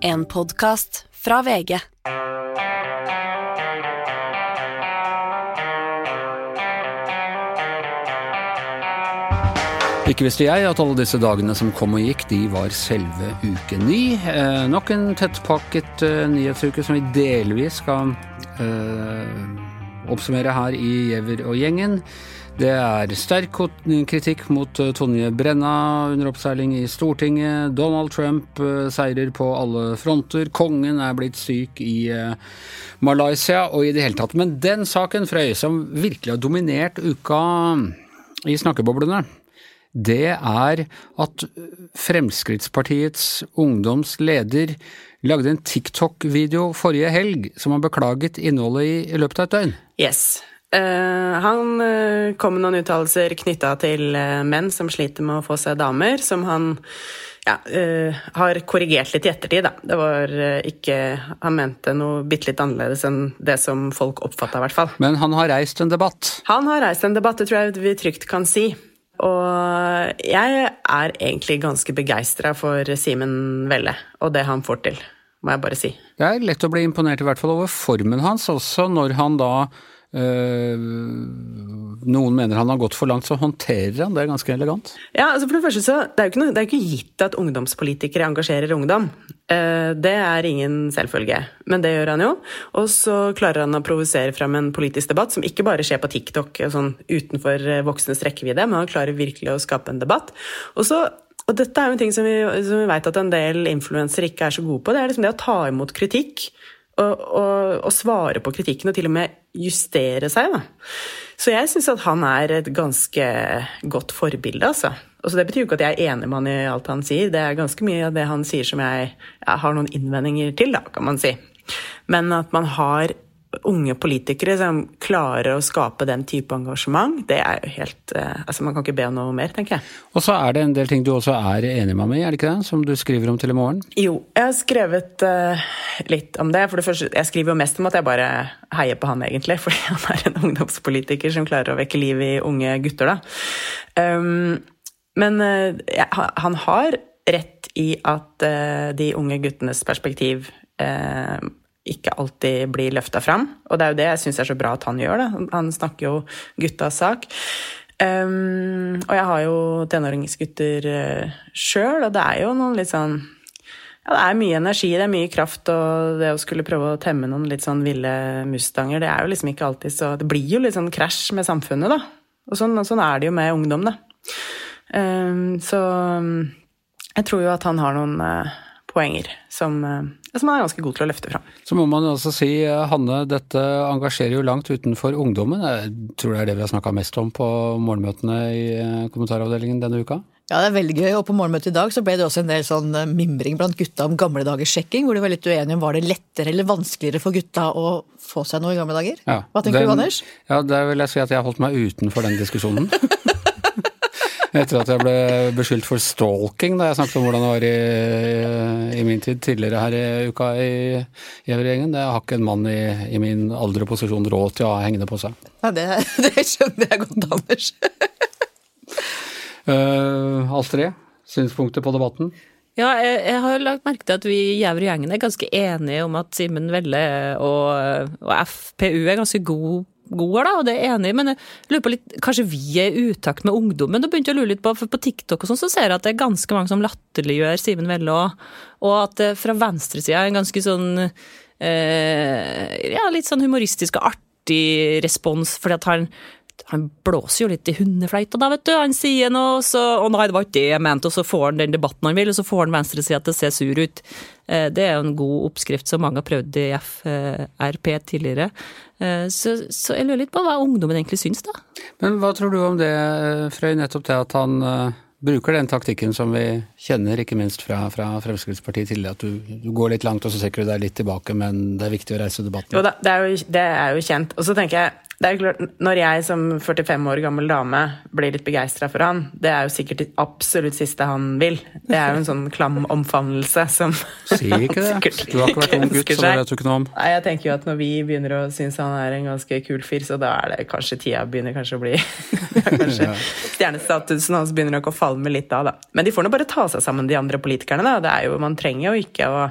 En podkast fra VG. Ikke visste jeg at alle disse dagene som kom og gikk, de var selve uke ni. Eh, nok en tettpakket eh, nyhetsuke som vi delvis skal eh, oppsummere her i Gjever og gjengen. Det er sterk kritikk mot eh, Tonje Brenna under oppseiling i Stortinget. Donald Trump eh, seirer på alle fronter. Kongen er blitt syk i eh, Malaysia og i det hele tatt. Men den saken, Frøy, som virkelig har dominert uka i snakkeboblene, det er at Fremskrittspartiets ungdomsleder lagde en TikTok-video forrige helg som har beklaget innholdet i, i løpet av et døgn. Yes. Uh, han uh, kom med noen uttalelser knytta til uh, menn som sliter med å få seg damer, som han ja, har korrigert litt i ettertid, da. Det var ikke Han mente noe bitte litt annerledes enn det som folk oppfatta, i hvert fall. Men han har reist en debatt? Han har reist en debatt, det tror jeg vi trygt kan si. Og jeg er egentlig ganske begeistra for Simen Velle og det han får til, må jeg bare si. Det er lett å bli imponert i hvert fall over formen hans, også når han da noen mener han har gått for langt, så håndterer han det ganske elegant. Ja, altså for Det første så, det er jo ikke, noe, det er ikke gitt at ungdomspolitikere engasjerer ungdom. Eh, det er ingen selvfølge, men det gjør han jo. Og så klarer han å provosere frem en politisk debatt som ikke bare skjer på TikTok sånn utenfor eh, voksnes rekkevidde, men han klarer virkelig å skape en debatt. Og så og dette er jo en ting som vi, vi vet at en del influensere ikke er så gode på. Det er liksom det å ta imot kritikk og svare på kritikken, og til og med justere seg. Da. Så jeg syns at han er et ganske godt forbilde, altså. altså. Det betyr jo ikke at jeg er enig med han i alt han sier, det er ganske mye av det han sier som jeg, jeg har noen innvendinger til, da, kan man si. Men at man har unge politikere som klarer å skape den type engasjement, det er jo helt eh, Altså, man kan ikke be om noe mer, tenker jeg. Og så er det en del ting du også er enig med meg i, er det ikke det? Som du skriver om til i morgen? Jo, jeg har skrevet uh, litt om det. For det første, jeg skriver jo mest om at jeg bare heier på han, egentlig. Fordi han er en ungdomspolitiker som klarer å vekke liv i unge gutter, da. Um, men uh, han har rett i at uh, de unge guttenes perspektiv ikke alltid blir løfta fram. Og det er jo det jeg syns er så bra at han gjør. det. Han snakker jo guttas sak. Um, og jeg har jo tenåringsgutter uh, sjøl, og det er jo noen litt sånn ja, det er mye energi, det er mye kraft, og det å skulle prøve å temme noen litt sånn ville mustanger, det er jo liksom ikke alltid så Det blir jo litt sånn krasj med samfunnet, da. Og sånn, sånn er det jo med ungdom, da. Um, så jeg tror jo at han har noen uh, poenger som, uh, som han er ganske god til å løfte fram. Så må man også si, Hanne, dette engasjerer jo langt utenfor ungdommen. Jeg tror det er det vi har snakka mest om på morgenmøtene i eh, kommentaravdelingen denne uka? Ja, det er veldig gøy. Og på morgenmøtet i dag så ble det også en del sånn eh, mimring blant gutta om gamle dagers sjekking, hvor de var litt uenige om var det lettere eller vanskeligere for gutta å få seg noe i gamle dager. Ja, Hva tenker den, du, Anders? Ja, Der vil jeg si at jeg har holdt meg utenfor den diskusjonen. Etter at jeg ble beskyldt for stalking da jeg snakket om hvordan det var i, i min tid tidligere her i uka i Gjevergjengen. Det har ikke en mann i, i, min alder og posisjon råd til å ha hengende på seg. Ja, det, det skjønner jeg godt, Anders. uh, Astrid, synspunkter på debatten? Ja, jeg, jeg har lagt merke til at vi i Gjever-gjengen er ganske enige om at Simen Velle og, og FPU er ganske gode god da, og det er jeg enig i, men jeg lurer på litt, kanskje vi er i utakt med ungdommen? Da begynte jeg å lure litt på, for på TikTok og sånn så ser jeg at det er ganske mange som latterliggjør Simen Velle og at det fra venstresida er en ganske sånn eh, ja, litt sånn humoristisk og artig respons, fordi at han han blåser jo litt i hundefleita da, vet du. Han sier noe, så Å nei, det var ikke det jeg mente. Og så får han den debatten han vil, og så får han venstresida til å se sur ut. Eh, det er jo en god oppskrift som mange har prøvd i FRP tidligere. Eh, så, så jeg lurer litt på hva ungdommen egentlig syns, da. Men hva tror du om det, Frøy, nettopp det at han bruker den taktikken som vi kjenner, ikke minst fra, fra Fremskrittspartiet tidligere, at du, du, går litt langt og så trekker du deg litt tilbake, men det er viktig å reise debatten? Jo da, det er jo, det er jo kjent. Og så tenker jeg det er klart, Når jeg som 45 år gammel dame blir litt begeistra for han, det er jo sikkert det absolutt siste han vil. Det er jo en sånn klam omfavnelse som Si ikke det. Du har ikke vært ung gutt, så det vet du ikke noe om. Nei, jeg tenker jo at når vi begynner å synes han er en ganske kul fyr, så da er det kanskje tida begynner kanskje å bli Kanskje stjernestatusen hans begynner nok å falme litt av, da. Men de får nå bare ta seg sammen, de andre politikerne, da. Det er jo, man trenger jo ikke å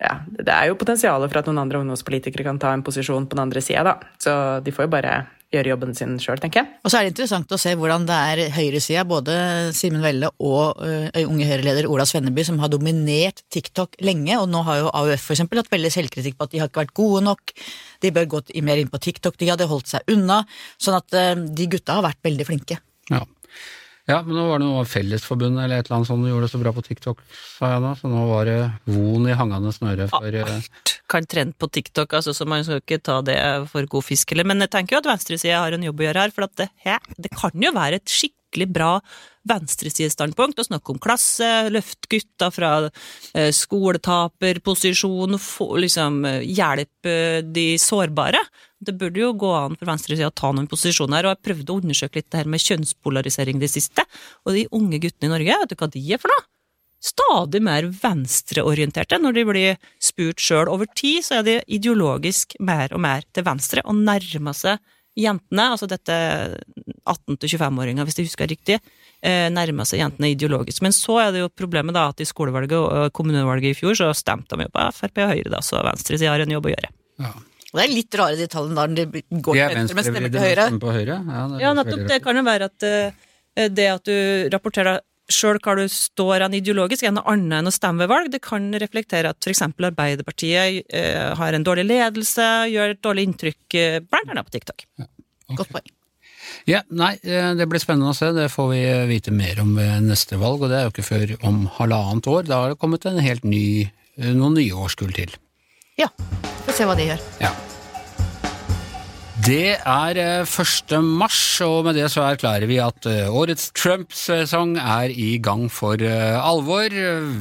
ja, det er jo potensial for at noen andre ungdomspolitikere kan ta en posisjon på den andre sida, da. Så de får jo bare gjøre jobben sin sjøl, tenker jeg. Og så er det interessant å se hvordan det er høyresida, både Simen Velle og uh, Unge Høyre-leder Ola Svenneby, som har dominert TikTok lenge, og nå har jo AUF for eksempel hatt veldig selvkritikk på at de har ikke vært gode nok, de bør gå mer inn på TikTok, de hadde holdt seg unna, sånn at uh, de gutta har vært veldig flinke. Ja. Ja, men nå var det noe Fellesforbundet eller et eller annet sånt som gjorde det så bra på TikTok, sa jeg da. Så nå var det von i hangende snøre for Alt kan trende på TikTok, altså, så man skal ikke ta det for god fisk eller Men jeg tenker jo at venstresida har en jobb å gjøre her, for det, det, kan jo være et skikkelig bra venstresidestandpunkt og snakke om klasse, løfte gutta fra eh, skoletaperposisjon, liksom hjelpe de sårbare. Det burde jo gå an for venstresida å ta noen posisjoner, og jeg prøvde å undersøke litt det her med kjønnspolarisering det siste. Og de unge guttene i Norge, vet du hva de er for noe? Stadig mer venstreorienterte. Når de blir spurt sjøl over tid, så er de ideologisk mer og mer til venstre, og nærmer seg jentene, altså dette 18-25-åringer, hvis jeg husker riktig, eh, nærmer seg jentene ideologisk. Men så er det jo problemet da at i skolevalget og kommunevalget i fjor så stemte de jo på Frp og Høyre, da, så venstresida har en jobb å gjøre. Ja. Og det er litt rare de tallene da, når de går til venstre, men stemmer til høyre. på høyre. Ja, det Ja, nettopp. Det kan jo være at eh, det at du rapporterer sjøl hva du står an ideologisk, er noe annet enn å stemme ved valg. Det kan reflektere at f.eks. Arbeiderpartiet eh, har en dårlig ledelse, gjør et dårlig inntrykk, eh, blant annet på TikTok. Godt poeng. Ja, nei, eh, det blir spennende å se. Det får vi vite mer om ved neste valg, og det er jo ikke før om halvannet år. Da har det kommet en helt ny, eh, noen nye årskull til. Ja, får se hva de gjør. Ja. Det er eh, 1. mars, og med det så erklærer vi at eh, årets Trump-sesong er i gang for eh, alvor.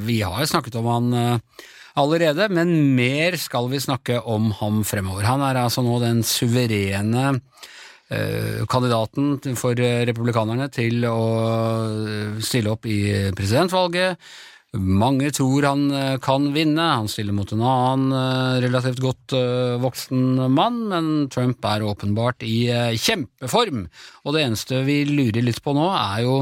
Vi har snakket om han eh, allerede, men mer skal vi snakke om ham fremover. Han er altså nå den suverene eh, kandidaten for eh, republikanerne til å eh, stille opp i presidentvalget. Mange tror han eh, kan vinne, han stiller mot en annen eh, relativt godt eh, voksen mann, men Trump er åpenbart i eh, kjempeform, og det eneste vi lurer litt på nå er jo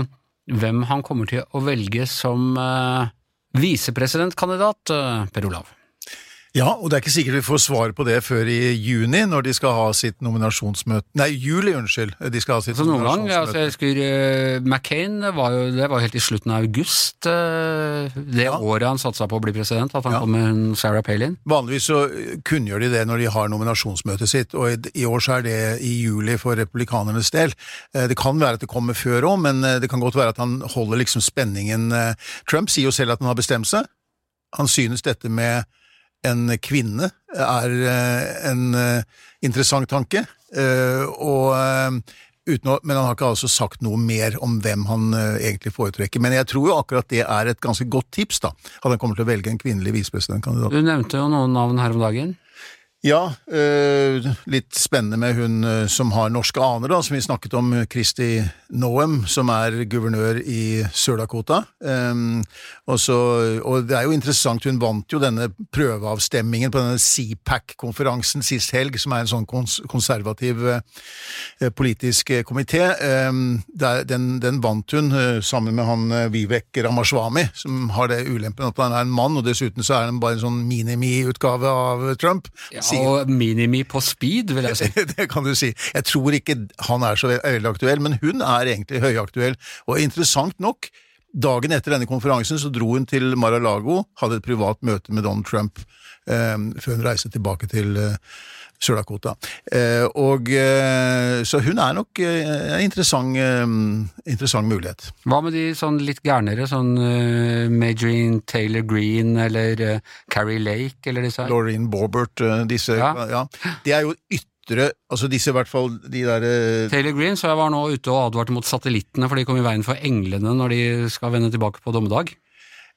hvem han kommer til å velge som eh, visepresidentkandidat, eh, Per Olav. Ja, og det er ikke sikkert vi får svar på det før i juni, når de skal ha sitt nominasjonsmøte Nei, juli, unnskyld. De skal ha sitt Så noen gang, nominasjonsmøte. altså, jeg husker uh, McCain var jo, det var jo helt i slutten av august, uh, det Ja. året han satsa på å bli president, at han Ja. kom med hun Sarah Palin. Vanligvis så kunngjør de det når de har nominasjonsmøtet sitt, og i- i år så er det i juli for republikanernes del. Uh, Det kan være at det kommer før òg, men eh, det kan godt være at han holder liksom spenningen eh, Trump sier jo selv at han har bestemt seg. Han synes dette med en kvinne er eh, en eh, interessant tanke, eh, og å, men han har ikke altså sagt noe mer om hvem han egentlig foretrekker. Men jeg tror jo akkurat det er et ganske godt tips, da, at han kommer til å velge en kvinnelig visepresidentkandidat. Du nevnte jo noen navn her om dagen. Ja, øh, litt spennende med hun øh, som har norske aner, da, som vi snakket om, Kristi Noem, som er guvernør i Sør-Dakota. Um, og, og det er jo interessant, hun vant jo denne prøveavstemmingen på denne CPAC-konferansen sist helg, som er en sånn kons konservativ eh, politisk eh, komité. Um, den, den vant hun eh, sammen med han eh, Vivek Ramaswamy, som har det ulempen at han er en mann, og dessuten så er han bare en sånn minimi-utgave av Trump. Ja, Og Minimi på speed, vil jeg si. det kan du si. Jeg tror ikke han er så veldig aktuell, men hun er egentlig høyaktuell. Og interessant nok, dagen etter denne konferansen så dro hun til Mar-a-Lago, hadde et privat møte med Donald Trump eh, før hun reiste tilbake til eh, Sør-Dakota. Eh, og eh, Så hun er nok en interessant, eh, interessant mulighet. Hva med de sånn litt gærnere, sånn Majorine Taylor Green eller Carrie Lake eller disse her? Laureen Borbert, disse Ja. ja. De er jo ytre Altså disse, i hvert fall de derre Taylor Green så jeg var nå ute og advarte mot satellittene, for de kom i veien for englene når de skal vende tilbake på dommedag.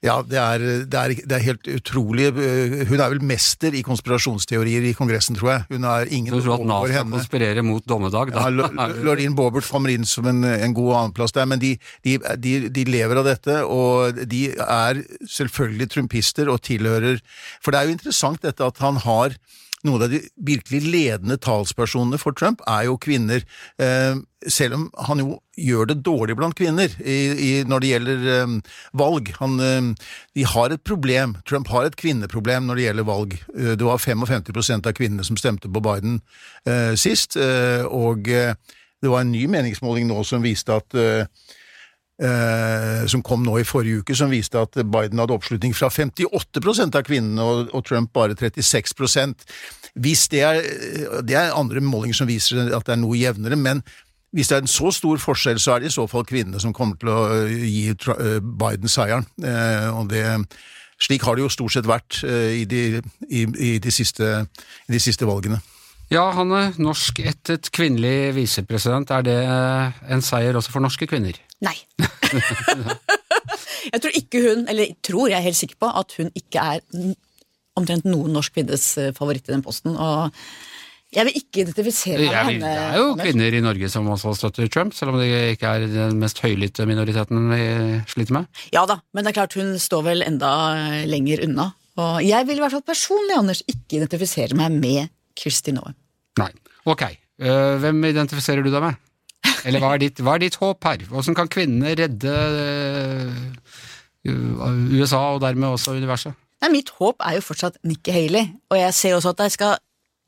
Ja, det er, det, er, det er helt utrolig. Hun er vel mester i konspirasjonsteorier i Kongressen, tror jeg. Hun er ingen Du tror at over NASA henne. konspirerer mot dommedag? Da. Ja, Lo- Loreen Borbert kommer inn som en, en god annenplass der, men de, de, de, de lever av dette, og de er selvfølgelig trumpister og tilhører For det er jo interessant dette at han har noen av de virkelig ledende talspersonene for Trump er jo kvinner. Eh, selv om han jo gjør det dårlig blant kvinner i, i, når det gjelder eh, valg. Han, eh, de har et problem. Trump har et kvinneproblem når det gjelder valg. Det var 55% av kvinnene som stemte på Biden sist, og det var en ny meningsmåling nå som viste at Eh, som kom nå i forrige uke, som viste at Biden hadde oppslutning fra 58% av kvinnene, og, og Trump bare 36 Hvis det er, det er andre målinger som viser at det er noe jevnere, men hvis det er en så stor forskjell, så er det i så fall kvinnene som kommer til å eh, gi eh, Biden seieren. Eh, og det, slik har det jo stort sett vært i de, i, i de, siste, i de siste valgene. Ja, Hanne. Norskættet kvinnelig visepresident, er det en seier også for norske kvinner? Nei. jeg tror ikke hun, eller tror jeg er helt sikker på, at hun ikke er omtrent noen norsk kvinnes eh, favoritt i den posten. og jeg vil ikke identifisere meg med henne. Det er jo kvinner i Norge som også støtter Trump, selv om det ikke er den mest høylytte minoriteten vi sliter med. Ja da, men det er klart hun står vel enda lenger unna. Og jeg vil i hvert fall personlig, Anders, ikke identifisere meg med Kristin Noe. Nei. Ok. Uh, hvem identifiserer du deg med? Eller hva er ditt, hva er ditt håp her? Hvordan kan kvinnene redde uh, USA, og dermed også universet? Nei, mitt håp er jo fortsatt Nikki Haley, og jeg ser også at det skal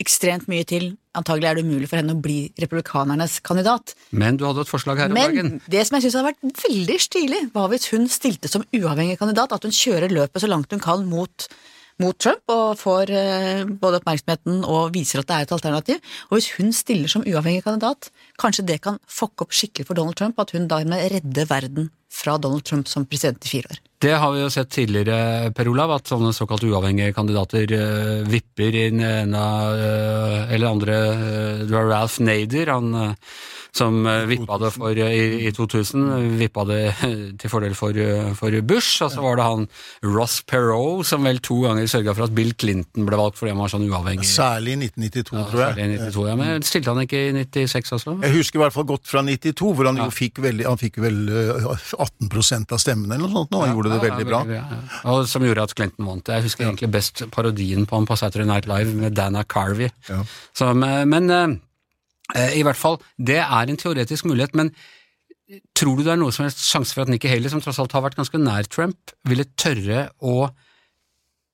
ekstremt mye til. Antagelig er det umulig for henne å bli republikanernes kandidat. Men du hadde et forslag her om Men dagen. det som jeg syns hadde vært veldig stilig, var hvis hun stilte som uavhengig kandidat, at hun kjører løpet så langt hun kan mot mot Trump og får eh, både oppmerksomheten og viser at det er et alternativ. Og hvis hun stiller som uavhengig kandidat, kanskje det kan fokke opp skikkelig for Donald Trump, at hun dermed redder verden fra Donald Trump som president i fire år. Det har vi jo sett tidligere, Per Olav, at sånne såkalt uavhengige kandidater uh, vipper inn ene uh, eller andre uh, Ralph Nader, han som eh, vippa det for, eh, i, i 2000, vippa det til fordel for, eh, for, Bush. Og så var det han Ross Perot som vel to ganger sørga for at Bill Clinton ble valgt fordi han var sånn uavhengig. Særlig i 1992, ja, tror jeg. Særlig i 92, ja, Men stilte han ikke i 96 også? Jeg husker i hvert fall godt fra 92, hvor han ja. jo fikk, veldig, han fikk vel 18% av stemmene eller noe sånt. Og han gjorde det veldig bra. Og Som gjorde at Clinton vant. Jeg husker egentlig best parodien på han på Saturday Night Live med Dana Carvey. Så, men Eh, I hvert fall, det er en teoretisk mulighet, men tror du det er noe som helst sjanse for at Nikki Haley, som tross alt har vært ganske nær Trump, ville tørre å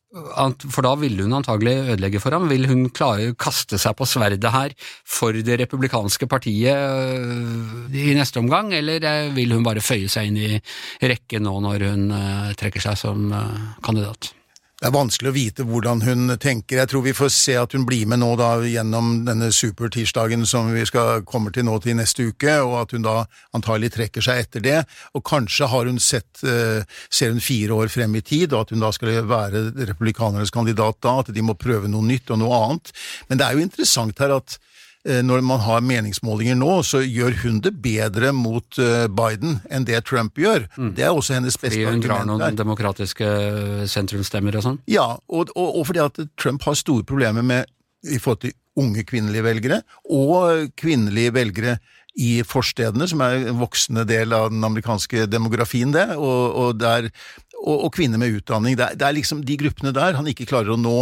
for da ville hun antagelig ødelegge for ham. Vil hun klare å kaste seg på sverdet her for det republikanske partiet øh, i neste omgang, eller øh, vil hun bare føye seg inn i rekken nå når hun trekker seg som kandidat? Det er vanskelig å vite hvordan hun tenker. Jeg tror vi får se at hun blir med nå da gjennom denne supertirsdagen som vi skal komme til nå til neste uke, og at hun da antagelig trekker seg etter det. Og kanskje har hun sett, uh, ser hun fire år frem i tid, og at hun da skal være republikanernes kandidat da, at de må prøve noe nytt og noe annet. Men det er jo interessant her at Eh, når man har meningsmålinger nå, så gjør hun det bedre mot eh, Biden enn det Trump gjør. Mm. Det er også hennes beste argument. Fordi hun drar noen demokratiske sentrumsstemmer og sånn? Ja, og, og, og, fordi at Trump har store problemer med i forhold til unge kvinnelige velgere, og kvinnelige velgere i forstedene, som er en voksende del av den amerikanske demografien, det, og, og, der, kvinner med utdanning. Det er, det er, liksom de gruppene der han ikke klarer å nå.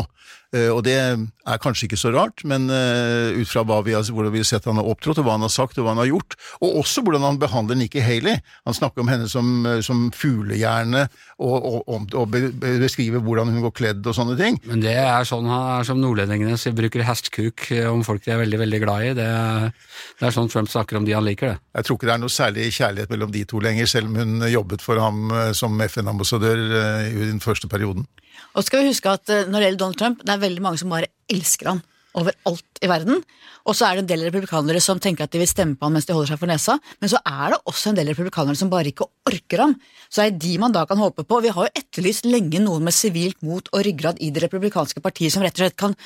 Eh, og det er kanskje ikke så rart, men uh, ut fra vi har, hvordan vi har sett han har opptrådt, og hva han har sagt og hva han har gjort, og også hvordan han behandler Nikki Haley. Han snakker om henne som, eh, som fuglehjerne, og, og, og, beskriver hvordan hun går kledd og sånne ting. Men det er sånn han er som nordlendingene bruker hestkuk om folk de er veldig, veldig glad i. Det det er sånn Trump snakker om de han liker, det. Jeg tror ikke det er noe særlig kjærlighet mellom de to lenger, selv om hun jobbet for ham som FN-ambassadør i den første perioden. Og skal vi huske at når det gjelder Donald Trump, det er veldig mange som bare elsker han overalt i verden. Og så er det en del republikanere som tenker at de vil stemme på han mens de holder seg for nesa. Men så er det også en del republikanere som bare ikke orker ham. Så er det de man da kan håpe på. Vi har jo etterlyst lenge noen med sivilt mot og ryggrad i det republikanske partiet som rett og slett kan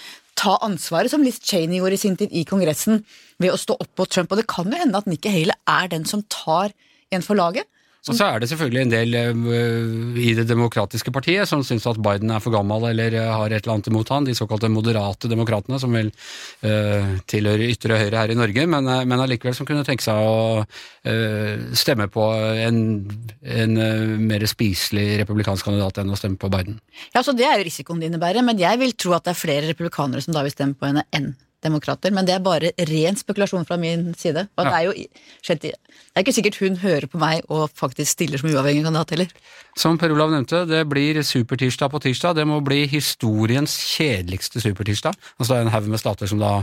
ta ansvaret, som Liz Cheney gjorde i sin tid i Kongressen, ved å stå opp mot Trump. Og det kan jo hende at Nikki Haley er den som tar en for laget. Og så er det selvfølgelig en del uh, i det demokratiske partiet som syns at Biden er for gammel eller uh, har et eller annet imot han, de såkalte moderate demokratene, som vel uh, tilhører ytre høyre her i Norge, men, men allikevel som kunne tenke seg å stemme på en, en mer spiselig republikansk kandidat enn å stemme på Biden. Ja, så Det er jo risikoen din innebærer, men jeg vil tro at det er flere republikanere som da vil stemme på henne enn demokrater, men det er bare ren spekulasjon fra min side. Ja. det, er jo, det er ikke sikkert hun hører på meg og faktisk stiller som uavhengig kandidat heller. Som Per Olav nevnte, det blir supertirsdag på tirsdag. Det må bli historiens kjedeligste supertirsdag. Altså det er en haug med stater som da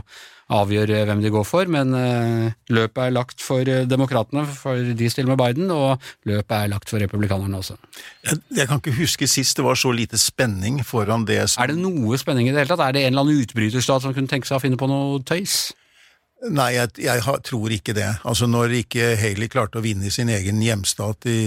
avgjør eh, hvem de går for, men uh, løpet er lagt for uh, demokratene, for de stiller med Biden, og løpet er lagt for republikanerne også. Jeg, jeg, kan ikke huske sist det var så lite spenning foran det som Er det noe spenning i det hele tatt? Er det en eller annen utbryterstat som kunne tenke seg å finne på noe tøys? Nei, jeg, jeg har, tror ikke det. Altså Når ikke Haley klarte å vinne i sin egen hjemstat i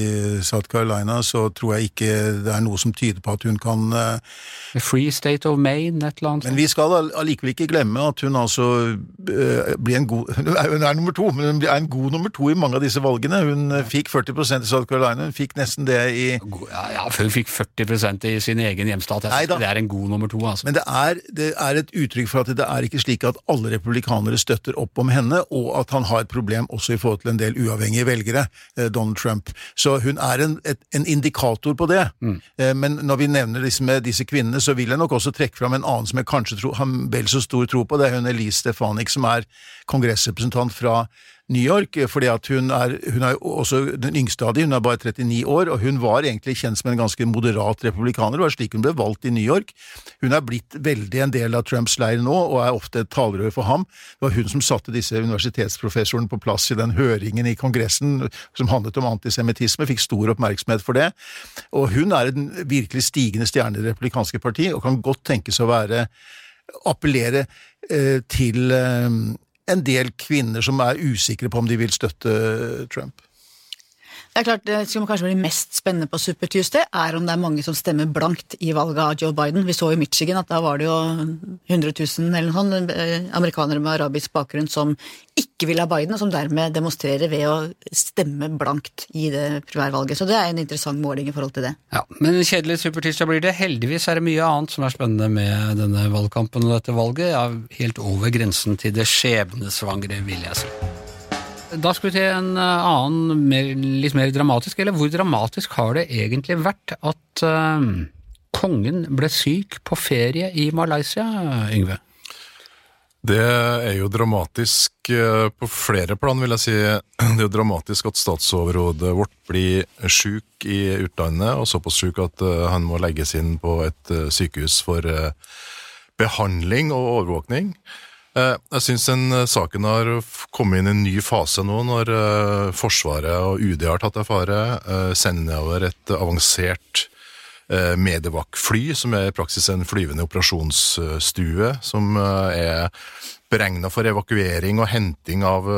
South Carolina, så tror jeg ikke det er noe som tyder på at hun kan uh, Free State of Maine, et eller annet. Men vi skal allikevel ikke glemme at hun altså uh, blir en god Hun er, hun er nummer to, men hun er en god nummer to i mange av disse valgene. Hun uh, fikk 40% i South Carolina, hun fikk nesten det i Ja, ja hun fikk 40% i sin egen hjemstat. Jeg det er en god nummer to, altså. Men det er, det er et uttrykk for at det er ikke slik at alle republikanere støtter opp om henne, og at han har et problem også i forhold til en del uavhengige velgere, eh, Donald Trump. Så hun er en, et, en indikator på det. Mm. Eh, men når vi nevner disse, med disse kvinnene, så vil jeg nok også trekke fram en annen som jeg kanskje tror, har vel så stor tro på. Det er hun Elise Stefanik, som er kongressrepresentant fra New York, fordi hun er, hun er også den yngste av de, hun er bare 39 år, og hun var egentlig kjent som en ganske moderat republikaner, det var slik hun ble valgt i New York. Hun er blitt veldig en del av Trumps leir nå, og er ofte et talerør for ham. Det var hun som satte disse universitetsprofessorene på plass i den høringen i Kongressen som handlet om antisemittisme, fikk stor oppmerksomhet for det. Og hun er en virkelig stigende stjerne i Det republikanske parti, og kan godt tenkes å være appellere eh, til eh, en del kvinner som er usikre på om de vil støtte Trump. Det er klart, det som kanskje blir mest spennende på Super Tuesday, er om det er mange som stemmer blankt i valget av Joe Biden. Vi så i Michigan at da var det jo 100 000 eller eh, amerikanere med arabisk bakgrunn som ikke vil ha Biden, og som dermed demonstrerer ved å stemme blankt i det primærvalget. Så det er en interessant måling i forhold til det. Ja, Men kjedelig supertirsdag blir det. Heldigvis er det mye annet som er spennende med denne valgkampen og dette valget. Ja, helt over grensen til det skjebnesvangre, vil jeg si. Da skal vi til en eh, annen, mer, litt mer dramatisk. Eller hvor dramatisk har det egentlig vært at uh, kongen ble syk på ferie i Malaysia, Yngve? Det er jo dramatisk eh, på flere plan, vil jeg si. Det er jo dramatisk at statsoverhodet vårt blir syk i utlandet, og såpass syk at han må legges inn på et sykehus for behandling og overvåkning. Eh, jeg syns den saken har kommet inn i en ny fase nå, når eh, Forsvaret og UD har tatt affære, sender nedover et avansert Medevak-fly, som er i praksis en flyvende operasjonsstue, som er beregna for evakuering og henting av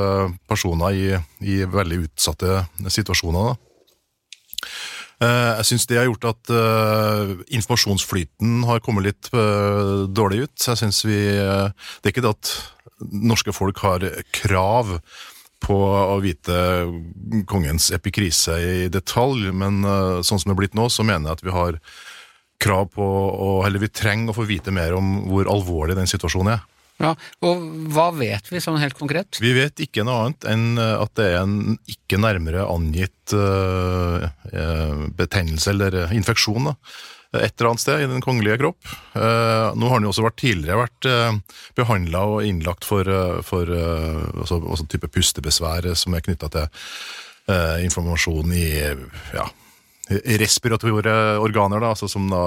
personer i, i veldig utsatte situasjoner. Jeg syns det har gjort at uh, informasjonsflyten har kommet litt uh, dårlig ut. Jeg synes vi Det er ikke det at norske folk har krav på å vite kongens epikrise i detalj, men sånn som det er blitt nå, så mener jeg at vi har krav på å Eller vi trenger å få vite mer om hvor alvorlig den situasjonen er. Ja, og Hva vet vi sånn helt konkret? Vi vet ikke noe annet enn eh, at det er en ikke nærmere angitt uh, betennelse eller infeksjon. Da. Et eller annet sted i den kongelige kropp. Uh, nå har han jo også vært tidligere vært uh, behandla og innlagt for, for også, også type pustebesvær som er knytta til informasjon i ja, respirative organer, da, altså som da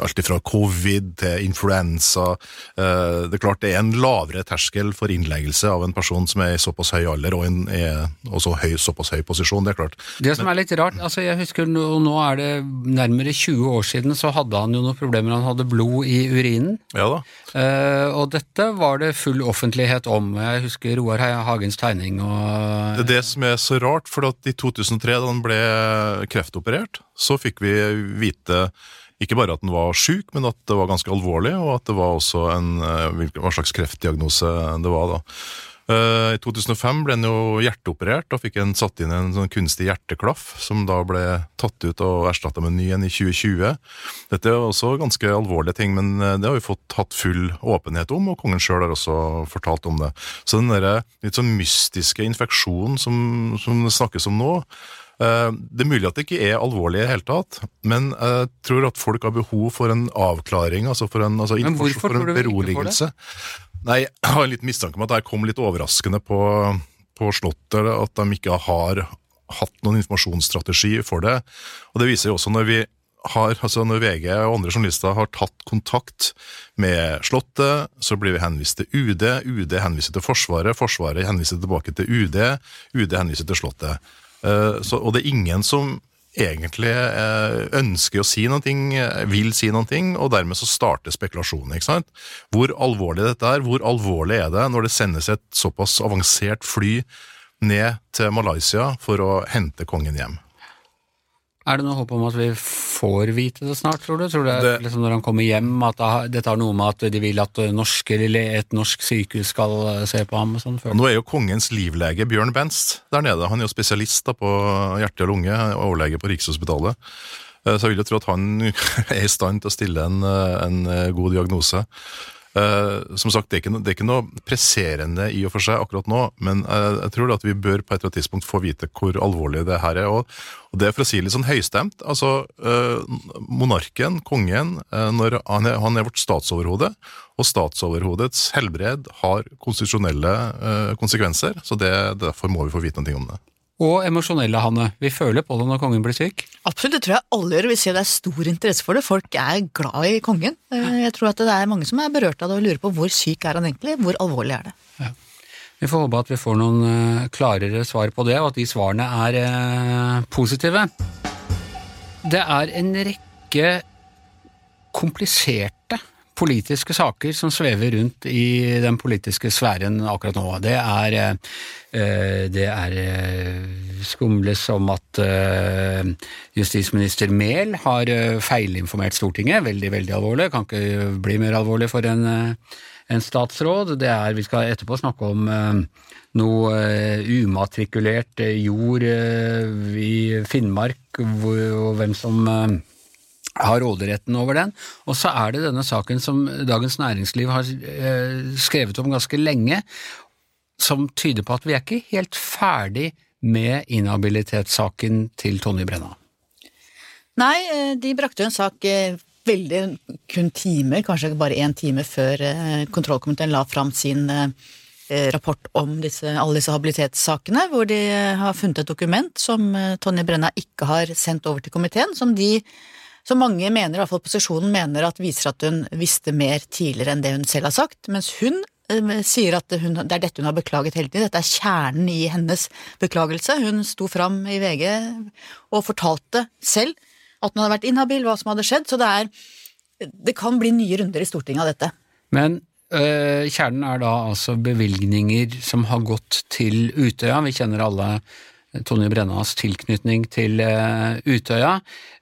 alt fra covid til influensa. Eh, det er klart det er en lavere terskel for innleggelse av en person som er i såpass høy alder og en er også høy, såpass høy posisjon. Det er klart. Det som er litt rart, altså jeg husker nå, nå er det nærmere 20 år siden så hadde han jo noen problemer, han hadde blod i urinen. Ja da. Uh, og dette var det full offentlighet om. Jeg husker Roar Hagens tegning og Det er det som er så rart, for at i 2003 da han ble kreftoperert, så fikk vi vite ikke bare at den var sjuk, men at det var ganske alvorlig, og at det var også en eh, hva slags kreftdiagnose det var. da. Eh, I 2005 ble han jo hjerteoperert og fikk en satt inn en sånn kunstig hjerteklaff, som da ble tatt ut og erstatta med en ny en i 2020. Dette er også ganske alvorlige ting, men eh, det har vi fått hatt full åpenhet om, og kongen sjøl har også fortalt om det. Så den der litt sånn mystiske infeksjonen som, det snakkes om nå, det er mulig at det ikke er alvorlig i det hele tatt, men jeg tror at folk har behov for en avklaring, altså for en, altså Men hvorfor for en beroligelse. Nei, jeg har en liten mistanke om at det kom litt overraskende på, på Slottet, at de ikke har hatt noen informasjonsstrategi for det. Og det viser jo også når vi har, altså når VG og andre journalister har tatt kontakt med Slottet, så blir vi henvist til UD, UD henviser til Forsvaret, Forsvaret henviser tilbake til UD, UD henviser til Slottet. Eh, Så, og det er ingen som egentlig eh, ønsker å si noe, vil si noe, og dermed så starter spekulasjonen. ikke sant? Hvor alvorlig dette er, hvor alvorlig er det når det sendes et såpass avansert fly ned til Malaysia for å hente kongen hjem? Er det noe håp om at vi får vite det snart, tror du? Tror du det Det- liksom når han kommer hjem at dette har noe med at de vil at norske, eller et norsk sykehus skal eh, se på ham og sånn? Nå er jo kongens livlege Bjørn Benst der nede. Han er jo spesialist da på hjerte og lunge, overlege på Rikshospitalet. Eh, Så jeg vil jo tro at han er i stand til å stille en, eh, en god diagnose. Eh, som sagt, det er, ikke det er ikke noe presserende i og for seg akkurat nå, men uh, jeg tror at vi bør på et eller annet tidspunkt få vite hvor alvorlig det her er. Og, og det er for å si litt sånn høystemt. altså uh, Monarken, kongen, når han, er, han er vårt statsoverhode, og statsoverhodets helbred har konstitusjonelle konsekvenser, så det, derfor må vi få vite noe om det. Og emosjonelle, Hanne. Vi føler på det når kongen blir syk. Absolutt, det tror jeg alle gjør. Vi ser det er stor interesse for det. Folk er glad i kongen. Eh, Jeg tror at det er mange som er berørt av det og lurer på hvor syk er han egentlig, hvor alvorlig er det. Vi får håpe at vi får noen eh, klarere svar på det, og at de svarene er eh, positive. Det er en rekke kompliserte politiske saker som svever rundt i den politiske sfæren akkurat nå. Det er, eh, det er eh, skumles om at eh, justisminister Mehl har feilinformert Stortinget. Veldig, veldig alvorlig. Kan ikke bli mer alvorlig for en, en statsråd. Det er, vi skal etterpå snakke om noe umatrikulert jord i Finnmark, og hvem som har råderetten over den. Og så er det denne saken som Dagens Næringsliv har eh, skrevet om ganske lenge, som tyder på at vi er ikke helt ferdig med inhabilitetssaken til Tonje Brenna. Nei, eh, de brakte jo en sak eh, veldig kun timer, kanskje bare én time før kontrollkomiteen la fram sin rapport om disse, alle disse habilitetssakene, hvor de har funnet et dokument som Tonje Brenna ikke har sendt over til komiteen, som de som mange mener, i hvert fall posisjonen mener, at viser at hun visste mer tidligere enn det hun selv har sagt, mens hun eh, sier at hun, det er dette hun har beklaget hele tiden. Dette er kjernen i hennes beklagelse. Hun sto fram i VG og fortalte selv at hun hadde vært inhabil, hva som hadde skjedd. Så det er Det kan bli nye runder i Stortinget av dette. Men øh, kjernen er da altså bevilgninger som har gått til Utøya. Vi kjenner alle Tonje Brennas tilknytning til øh, Utøya.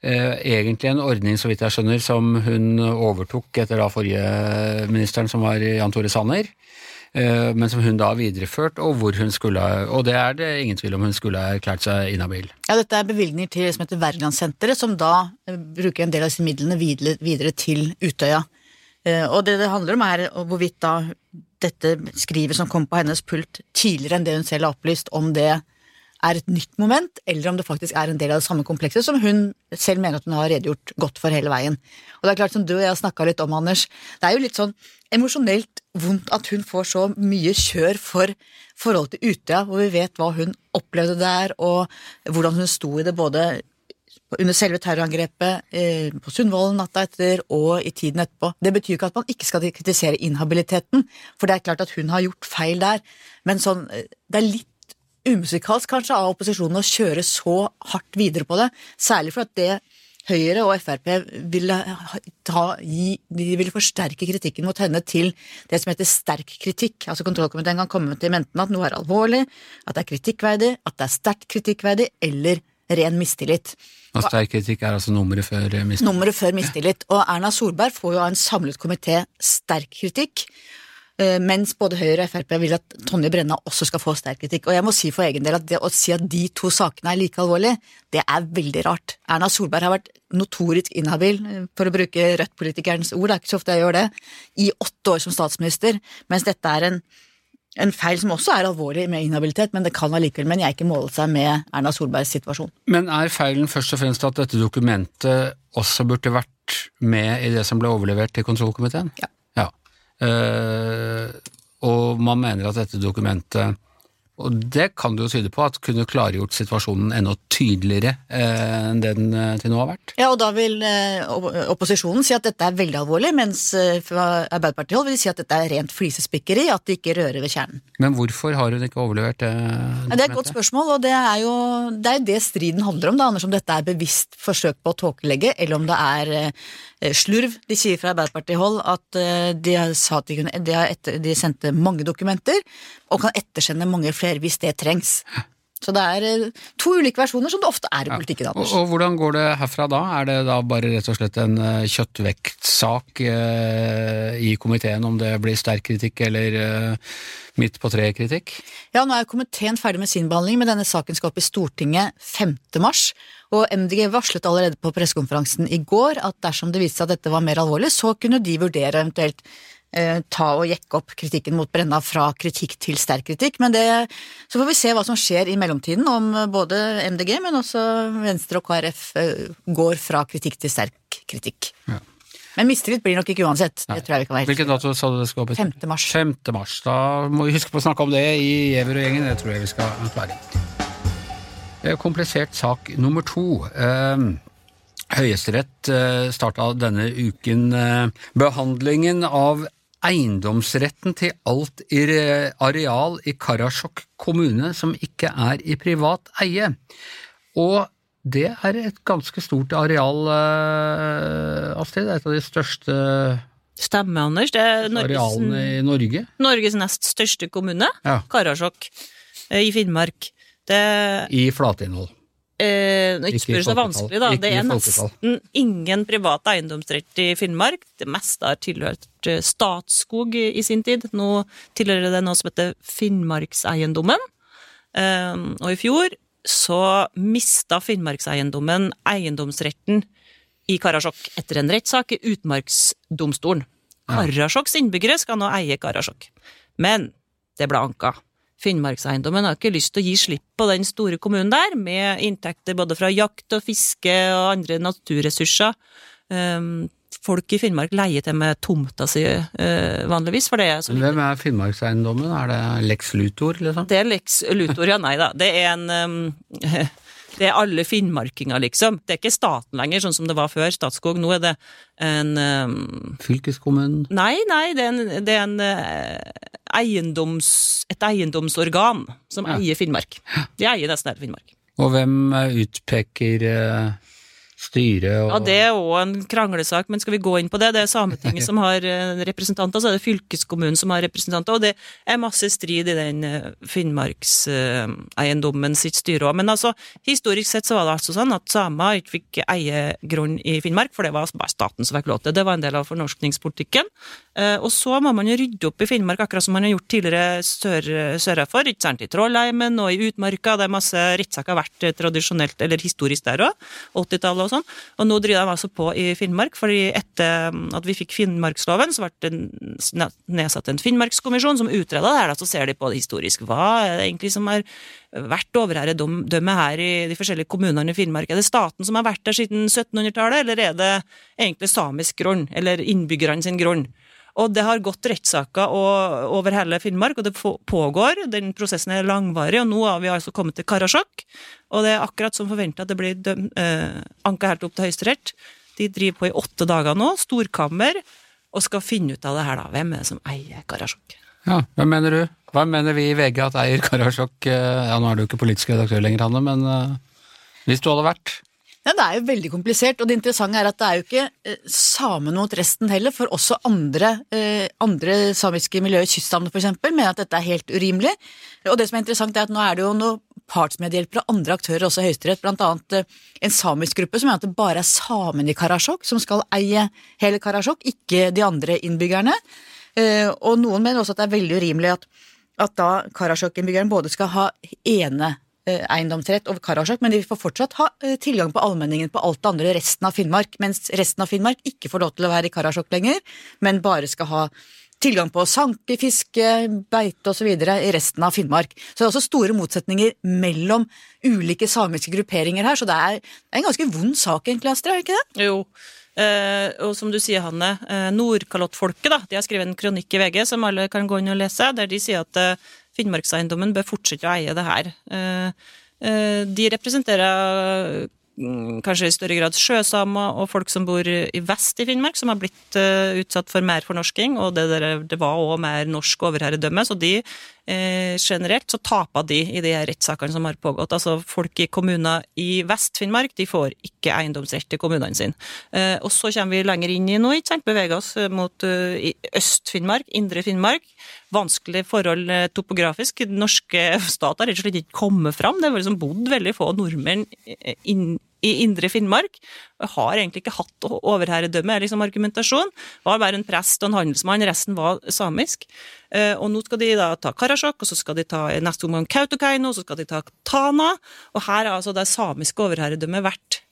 Eh, egentlig en ordning, så vidt jeg skjønner, som hun overtok etter da forrige ministeren, som var Jan Tore Sanner. eh, Men som hun da har videreført, og hvor hun skulle Og det er det ingen tvil om, hun skulle ha erklært seg inhabil. Ja, dette er bevilgninger til det som heter Wergelandsenteret, som da eh, bruker en del av disse midlene videre, til Utøya. Eh, Og det det handler om er hvorvidt da dette skrivet som kom på hennes pult tidligere enn det hun selv har opplyst, om det er et nytt moment, eller om det faktisk er en del av det samme komplekset som hun selv mener at hun har redegjort godt for hele veien. Og det er klart, som du og jeg har snakka litt om, Anders, det er jo litt sånn emosjonelt vondt at hun får så mye kjør for forholdet til Utøya, hvor vi vet hva hun opplevde der, og hvordan hun sto i det både under selve terrorangrepet, eh, på Sundvolden natta etter og i tiden etterpå. Det betyr ikke at man ikke skal kritisere inhabiliteten, for det er klart at hun har gjort feil der, men sånn, eh, det er litt umusikalsk kanskje av opposisjonen å kjøre så hardt videre på det, særlig for at det Høyre og Frp ville, ta, gi, de ville forsterke kritikken mot henne til det som heter sterk kritikk. Altså Kontrollkomiteen kan komme til enten at noe er alvorlig, at det er kritikkverdig, at det er sterkt kritikkverdig, eller ren mistillit. Og sterk kritikk er altså nummeret før eh, mistillit. Nummeret før mistillit. Og Erna Solberg får jo av en samlet komité sterk kritikk. Eh, Mens både Høyre og Frp vil at Tonje Brenna også skal få sterk kritikk. Og jeg må si for egen del at det å si at de to sakene er like alvorlige, det er veldig rart. Erna Solberg har vært notorisk inhabil, eh, for å bruke Rødt-politikerens ord, det er ikke så ofte jeg gjør det, i åtte år som statsminister, mens dette er en, en feil som også er alvorlig med inhabilitet, men det kan allikevel, men jeg ikke måle seg med Erna Solbergs situasjon. Men er feilen først og fremst at dette dokumentet også burde vært med i det som ble overlevert til kontrollkomiteen? Ja. Eh, og man mener at dette dokumentet og det kan det jo tyde på at kunne klargjort situasjonen enda tydeligere eh, enn det den eh, til nå har vært. Ja, og da vil eh, opposisjonen si at dette er veldig alvorlig, mens eh, fra Arbeiderpartiet vil de si at dette er rent flisespikkeri, at de ikke rører ved kjernen. Men hvorfor har hun ikke overlevert det? Ja, det er et godt spørsmål, og det er jo det, er det striden handler om. da, Anders, om dette er bevisst forsøk på å tåkelegge, eller om det er slurv. De sier fra Arbeiderpartihold at de, sa at de, kunne, de, har etter, de sendte mange dokumenter, og kan ettersende mange flere hvis det trengs. Så det er eh, to ulike versjoner, som det ofte er i politikken. Og, Anders. og hvordan går det herfra da? Er det da bare rett og slett en eh, kjøttvektsak eh, i komiteen om det blir sterk kritikk eller eh, midt på treet-kritikk? Ja, nå er komiteen ferdig med sin behandling, men denne saken skal opp i Stortinget 5. mars. Og MDG varslet allerede på pressekonferansen i går at dersom det viste seg at dette var mer alvorlig, så kunne de vurdere eventuelt ta og jekke opp kritikken mot Brenna fra kritikk til sterk kritikk. Men det, så får vi se hva som skjer i mellomtiden, om både MDG, men også Venstre og KrF eh, går fra kritikk til sterk kritikk. Ja. Men mistillit blir nok ikke uansett. Det tror jeg vi kan være Hvilken dato sa du det skal opp i? 5. mars. 5. mars. Da må vi huske på å snakke om det i Giæver og gjengen, det tror jeg vi skal klare. Eh, Komplisert sak nummer to. Eh, Høyesterett eh, starta denne uken eh, behandlingen av eiendomsretten til alt i areal i Karasjok kommune som ikke er i privat eie. Og det er et ganske stort areal, eh, Astrid. Det er et av de største Stemmer, Anders. Det er Norges, arealene i Norge. Norges nest største kommune. Ja. Karasjok eh, i Finnmark. Det I flatinnhold. Eh, Ikke Ikke spør så vanskelig, da. Det er nesten ingen private eiendomsrett i Finnmark. Det meste har tilhørt eh, Statskog i i sin tid. Nå tilhører det noe som heter Finnmarkseiendommen. Eh, og i fjor så mista Finnmarkseiendommen eiendomsretten i Karasjok etter en rettssak i Utmarksdomstolen. Karasjoks innbyggere skal nå eie Karasjok. Men det ble anka. Finnmarkseiendommen har ikke lyst til å gi slipp på den store kommunen der, med inntekter både fra jakt og fiske og andre naturressurser. Um, folk i Finnmark leier til med tomta si eh, vanligvis, for det er så Hvem er Finnmarkseiendommen? Er det Lex Luthor, liksom? det er Lex Luthor, ja. Nei da. Det er en um, Det er alle finnmarkinger, liksom. Det er ikke staten lenger, sånn som det var før Statskog. Nå er det en um, Fylkeskommunen? Nei, nei, det er en, det er en uh, eiendoms, et eiendomsorgan som Ja. eier Finnmark. De eier nesten hele Finnmark. Og hvem utpeker eh, styret og Ja, Det er òg en kranglesak, men skal vi gå inn på det? Det er Sametinget som har eh, representanter, så er det fylkeskommunen som har representanter, og det er masse strid i den eh, Finnmarkseiendommen sitt styre òg. Men altså, historisk sett så var det altså sånn at samer ikke fikk eie grunn i Finnmark, for det var bare staten som fikk lov til det. Var en del av fornorskningspolitikken. Eh, Og så må man jo rydde opp i Finnmark, akkurat som man har gjort tidligere sør, sørafor, ikke sant, i Trollheimen og i Utmarka. Det er masse rettssaker vært tradisjonelt, eller historisk der òg, 80-tallet og sånn. Og nå driver de altså på i Finnmark, fordi etter mm, at vi fikk Finnmarksloven, så ble det nedsatt en Finnmarkskommisjon som utreda det her, da, så ser de på det historisk. Hva er det egentlig som har vært overherredømme her i de forskjellige kommunene i Finnmark? Er det staten som har vært der siden 1700-tallet, eller er det egentlig samisk grunn, eller innbyggerne sin grunn? Og det har gått rettssaker over hele Finnmark, og det pågår. Den prosessen er langvarig, og nå har vi altså kommet til Karasjok. Og det er akkurat som forventa at det blir døm, eh, anka helt opp til Høyesterett. De driver på i åtte dager nå, storkammer, og skal finne ut av det her, da. Hvem er det som eier Karasjok? Ja, Hva mener du? Hva mener vi i VG at eier Karasjok eh, Ja, nå er du ikke politisk redaktør lenger, Hanne, men eh, hvis du hadde vært Ja, det er jo veldig komplisert, og det interessante er at det er jo ikke eh, samene mot resten heller, for også andre, eh, andre samiske miljøer, kystsamene eksempel, mener at dette er helt urimelig. Og det som er interessant er at nå er det jo noen partsmedhjelpere og andre aktører også i Høyesterett, annet eh, en samisk gruppe som mener at det bare er samene i Karasjok som skal eie hele Karasjok, ikke de andre innbyggerne. Eh, og noen mener også at det er veldig urimelig at, at da Karasjok-innbyggeren både skal ha ene eiendomsrett over Karasjok, men de får fortsatt ha eh, tilgang på allmenningen på alt det andre resten av Finnmark, mens resten av Finnmark ikke får lov til å være i Karasjok lenger, men bare skal ha tilgang på sanke, fiske, beite osv. i resten av Finnmark. Så det er også store motsetninger mellom ulike samiske grupperinger her, så det er, en ganske vond sak egentlig, Astrid, er det ikke det? Jo. Eh, og som du sier, Hanne, eh, Nordkalottfolket de har skrevet en kronikk i VG som alle kan gå inn og lese, der de sier at eh, Finnmarkseiendommen bør fortsette å eie det her. Eh, eh, de representerer mm, kanskje i større grad sjøsamer og folk som bor i vest i Finnmark, som har blitt eh, utsatt for mer fornorsking, og det, der, det var òg mer norsk overherredømme, så de generelt så taper de i de her rettssakene som har pågått. Altså folk i kommuner i Vest-Finnmark de får ikke eiendomsrett til kommunene sine. Og så kommer vi lenger inn i nå, ikke sant, beveger oss mot i Øst-Finnmark, Indre Finnmark. Vanskelig forhold eh, topografisk. Den norske stat har rett og slett ikke kommet fram. Det har liksom bodd veldig få nordmenn inn i Indre Finnmark. Har egentlig ikke hatt overherredømme, er liksom argumentasjon. Var bare en prest og en handelsmann, resten var samisk. Eh, Og nå skal de da ta Karasjok, og så skal de ta neste omgang Kautokeino, og så skal de ta Tana. Og her har altså det samiske overherredømmet vært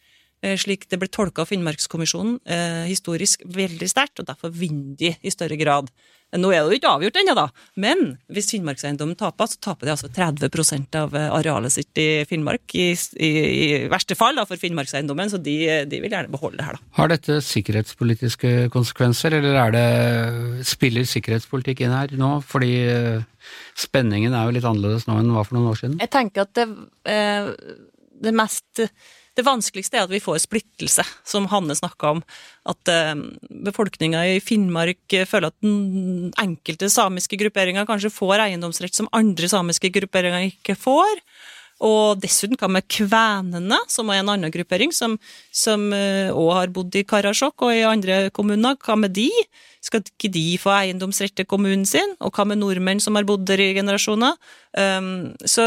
slik det ble tolka av Finnmarkskommisjonen, eh, historisk veldig sterkt, og derfor vinner de i større grad. Nå er det jo ikke avgjort ennå, da, men hvis Finnmarkseiendommen taper, så taper de altså 30 av eh, arealet sitt i Finnmark, i, i, i verste fall da, for Finnmarkseiendommen, så de, de vil gjerne beholde det her, da. Har dette sikkerhetspolitiske konsekvenser, eller er det, spiller sikkerhetspolitikk inn her nå? Fordi eh, spenningen er jo litt annerledes nå enn den var for noen år siden. Jeg tenker at det, eh, det mest det vanskeligste er at vi får splittelse, som Hanne snakka om. At eh, befolkninga i Finnmark eh, føler at enkelte samiske grupperinger kanskje får eiendomsrett som andre samiske grupperinger ikke får. Og dessuten hva med kvenene, som er en annen gruppering, som òg har bodd i Karasjok og i andre kommuner. Hva med de? Skal ikke de få eiendomsrett til kommunen sin? Og hva med nordmenn som har bodd der i generasjoner? Um, så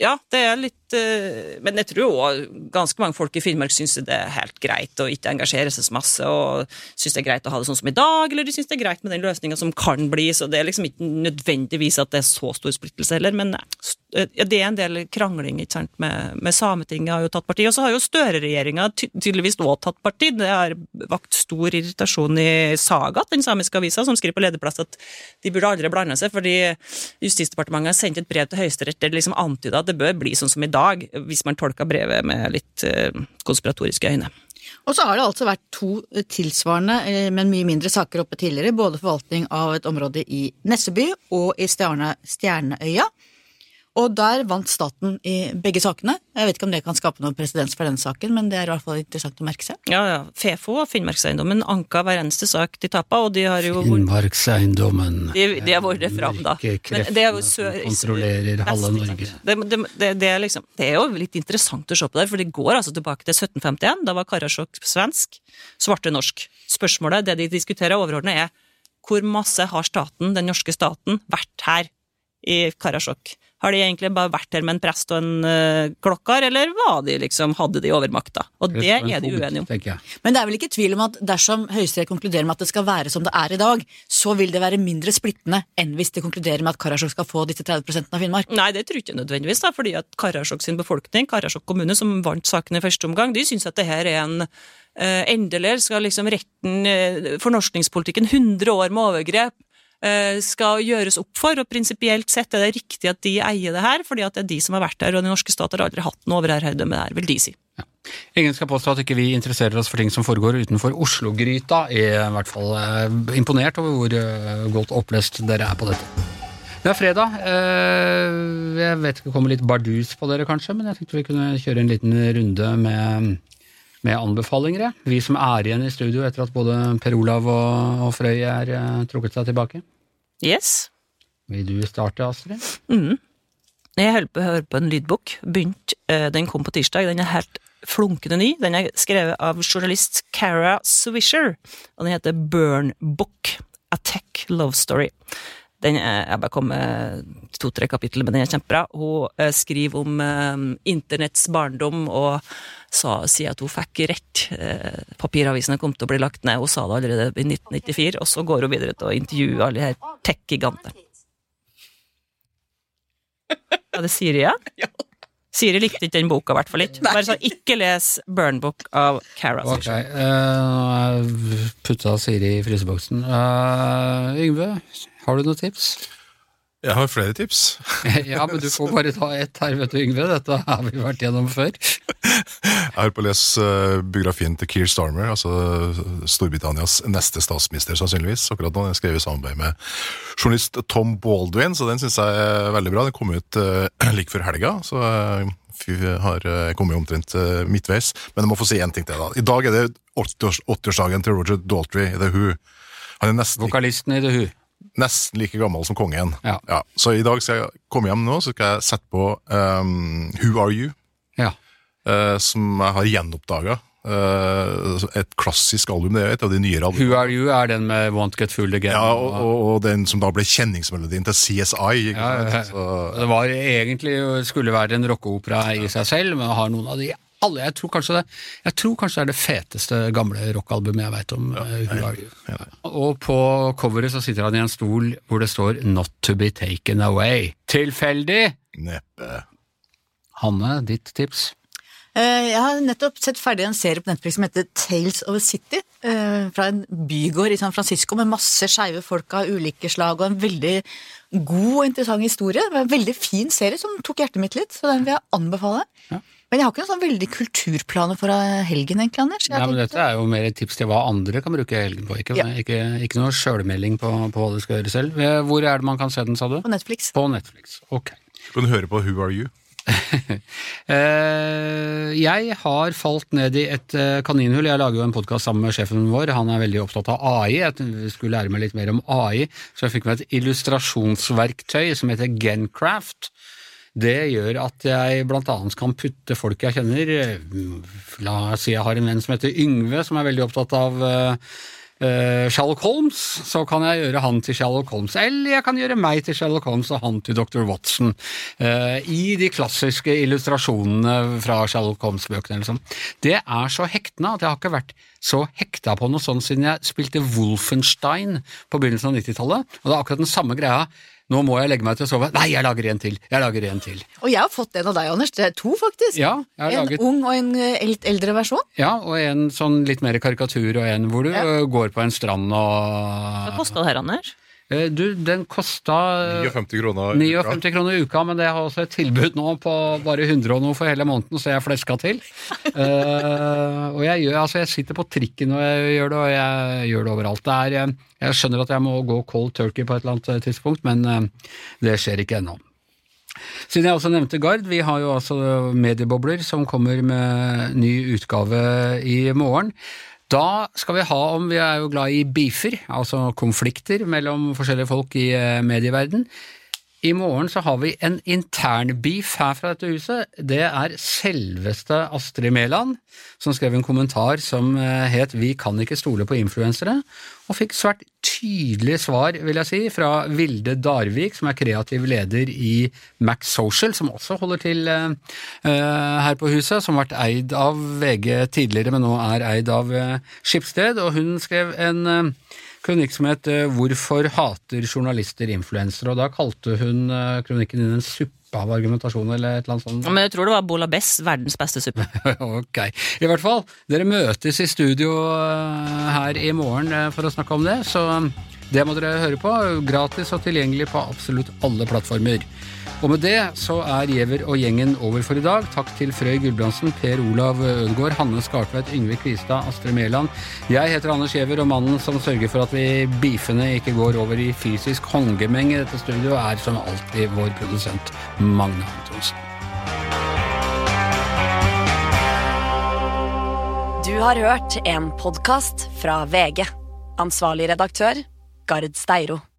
ja, det er litt uh, Men jeg tror òg ganske mange folk i Finnmark syns det er helt greit å ikke engasjere seg så masse, og syns det er greit å ha det sånn som i dag, eller de syns det er greit med den løsninga som kan bli, så det er liksom ikke nødvendigvis at det er så stor splittelse heller, men ja, det er en del krangling ikke sant, med, med Sametinget har jo tatt parti, og så har jo Støre-regjeringa ty tydeligvis òg tatt parti. Det har vakt stor irritasjon i Sagat, den samiske avisa, som skriver på lederplass at de burde aldri blande seg, fordi Justisdepartementet har sendt et brev til Høyesterett der det liksom antyda at det bør bli sånn som i dag, hvis man tolker brevet med litt eh, konspiratoriske øyne. Og så har det altså vært to tilsvarende, eh, men mye mindre saker oppe tidligere, både forvaltning av et område i Nesseby og i Stjerne, Stjerneøya. Og der vant staten i begge sakene. Jeg vet ikke om det kan skape noen presedens for den saken, men det er i hvert fall interessant å merke seg. Ja, ja. Fefo og Finnmarkseiendommen anka hver eneste sak de tappa, og de har jo Finnmarkseiendommen. De, de har vært fram, da. Men det er jo sør- kontrollerer halve Norge. Det, det, det, det, er liksom, det er jo litt interessant å se på der, for det går altså tilbake til 1751. Da var Karasjok svensk, Svarte norsk. Spørsmålet, det de diskuterer overordnet, er hvor masse har staten, den norske staten, vært her i Karasjok? Har de egentlig bare vært her med en prest og en uh, klokker, eller var de liksom, hadde de overmakta? Og det er de uenige om. Men det er vel ikke tvil om at dersom Høyesterett konkluderer med at det skal være som det er i dag, så vil det være mindre splittende enn hvis de konkluderer med at Karasjok skal få disse 30% av Finnmark. Nei, det tror jeg ikke nødvendigvis, da, fordi at Karasjok sin befolkning, Karasjok kommune, som vant saken i første omgang, de syns at det her er en eh, Endelig skal liksom retten, uh, fornorskningspolitikken, 100 år med overgrep, eh, skal gjøres opp for, og prinsipielt sett er det riktig at de eier det her, fordi at det er de som har vært der, og den norske stat har aldri hatt noe overherredømme der, vil de si. Ingen skal påstå at ikke vi interesserer oss for ting som foregår utenfor Oslo-gryta. Er i hvert fall eh, imponert over hvor eh, godt opplest dere er på dette. Det er fredag. Eh, jeg vet ikke, det kommer litt bardus på dere kanskje, men jeg tenkte vi kunne kjøre en liten runde med, med anbefalinger. jeg. Vi som er igjen i studio etter at både Per Olav og, og Frøy er uh, trukket seg tilbake. Yes. Vil du starte, Astrid? Mm. Jeg holder på å høre på en lydbok. Begynt, uh, den kom på tirsdag. Den er helt flunkende ny. Den er skrevet av journalist Cara Swisher, og den heter Burn Book. A Tech Love Story. Den er, jeg bare kom med to-tre kapitler, men den er kjempebra. Hun eh, skriver om eh, internetts barndom og sa, sier at hun fikk rett. Eh, papiravisene kom til å bli lagt ned, hun sa det allerede i 1994, og så går hun videre til å intervjue alle de her tech-gigantene. Er det Siri, ja? Siri likte ikke den boka, i hvert fall ikke. Bare sånn, ikke les Burn Book av Cara. Ok, uh, putta Siri i fryseboksen. Uh, Yngve, har du noen tips? Jeg har flere tips. ja, men du får bare ta ett her, vet du, Yngve. Dette har vi vært gjennom før. Jeg har på å lese eh, biografien til Keir Starmer, altså Storbritannias neste statsminister, sannsynligvis. Akkurat nå. Den er skrevet i samarbeid med journalist Tom Baldwin, så den syns jeg er veldig bra. Den kom ut uh, like før helga, så uh, har kommet omtrent midtveis. Men jeg må få si én ting til. da. I dag er det 80-årsdagen til Roger Daltrey i The Who. Han er nesten Vokalisten i The Who nesten like gammel som kongen. Ja. Ja, så i dag skal jeg komme hjem nå, så skal jeg sette på um, Who Are You, Ja. uh, som jeg har gjenoppdaga. Uh, et klassisk album. Det er et av de nyere Who. Are You er den med Won't Get Fooled Again. Ja, og, og, og den som da ble kjenningsmelodien til CSI. Ikke ja. sant? Så, Det var egentlig skulle være en rockeopera i seg selv, men har noen av de alle, jeg tror kanskje det Jeg tror kanskje det er det feteste gamle rockealbumet jeg veit om. Ja, ja, ja, You. Og på coveret så sitter han i en stol hvor det står 'Not to be taken away'. Tilfeldig! neppe. Hanne, ditt tips? Eh, Jeg har nettopp sett ferdig en serie på Netflix som heter Tales of a City. eh, Fra en bygård i San Francisco med masse skeive folk av ulike slag og en veldig god og interessant historie. Det var En veldig fin serie som tok hjertet mitt litt, så den vil jeg anbefale. Men jeg har ikke noen sånn veldig kulturplaner for helgen, egentlig, Anders. Nei, men Dette er jo mer et tips til hva andre kan bruke helgen på. Ikke, Ja. ikke, ikke noe sjølmelding på, på hva du skal gjøre selv. Eh, Hvor er det man kan se den, sa du? på Netflix. På Netflix. Ok. Kan du høre på Who Are You? Eh, jeg har falt ned i et eh, kaninhull. Jeg lager jo en podkast sammen med sjefen vår. Han er veldig opptatt av AI. Jeg skulle lære meg litt mer om AI, så jeg fikk meg et illustrasjonsverktøy som heter Gencraft. Det gjør at jeg annet kan putte folk jeg kjenner La oss si jeg har en venn som heter Yngve, som er veldig opptatt av eh, eh, Sherlock Holmes, så kan jeg gjøre han til Sherlock Holmes. Eller jeg kan gjøre meg til Sherlock Holmes og han til Dr. Watson. eh, I de klassiske illustrasjonene fra Sherlock Holmes-bøkene. Liksom. Det er så hektende at jeg har ikke vært så hekta på noe sånt siden jeg spilte Wolfenstein på begynnelsen av 90-tallet. Og det er akkurat den samme greia. Nå må jeg legge meg til å sove. Nei, jeg lager en til! Jeg lager en til. Og jeg har fått en av deg, Anders. Det er to, faktisk. Ja, jeg har en laget ung og en eh, litt eldre versjon. Ja, og en sånn litt mer karikatur, og en hvor du Ja. går på en strand og Hva kosta det her, Anders? Eh, Du, den kosta 59 kroner. i uka. 59 kroner i uka, men det har også et tilbud nå på bare 100 og noe for hele måneden, så jeg fleska til. uh, og jeg gjør, altså jeg sitter på trikken og jeg gjør det, og jeg gjør det overalt. Det er, eh, jeg skjønner at jeg må gå cold turkey på et eller annet eh, tidspunkt, men eh, det skjer ikke ennå. Siden jeg også nevnte Gard, vi har jo altså mediebobler som kommer med ny utgave i morgen. Da skal vi ha om Vi er jo glad i beefer, altså konflikter mellom forskjellige folk i medieverdenen, medieverden. I morgen så har vi en intern beef her fra dette huset. Det er selveste Astrid Mæland, som skrev en kommentar som eh, het Vi kan ikke stole på influensere, og fikk svært tydelig svar, vil jeg si, fra Vilde Darvik, som er kreativ leder i Max Social, som også holder til eh, eh, her på huset, som har vært eid av VG tidligere, men nå er eid av Skipsted, og hun skrev en kronikk som het eh, 'Hvorfor hater journalister influensere?' og da kalte hun eh, kronikken din en suppe av argumentasjon eller et eller annet sånt. Men jeg tror det var Bolabess, verdens beste suppe. ok. I hvert fall, dere møtes i studio eh, her i morgen for å snakke om det, så det må dere høre på. Gratis og tilgjengelig på absolutt alle plattformer. Og med det så er Giæver og gjengen over for i dag. Takk til Frøy Gulbrandsen, Per Olav Ødegaard, Hanne Skartveit, Yngve Kvistad, Astrid Mæland. Jeg heter Anders Giæver, og mannen som sørger for at vi beefene ikke går over i fysisk håndgemeng i dette studioet, er som alltid vår produsent Magne Antonsen. Du har hørt en podkast fra VG. Ansvarlig redaktør, Gard Steiro.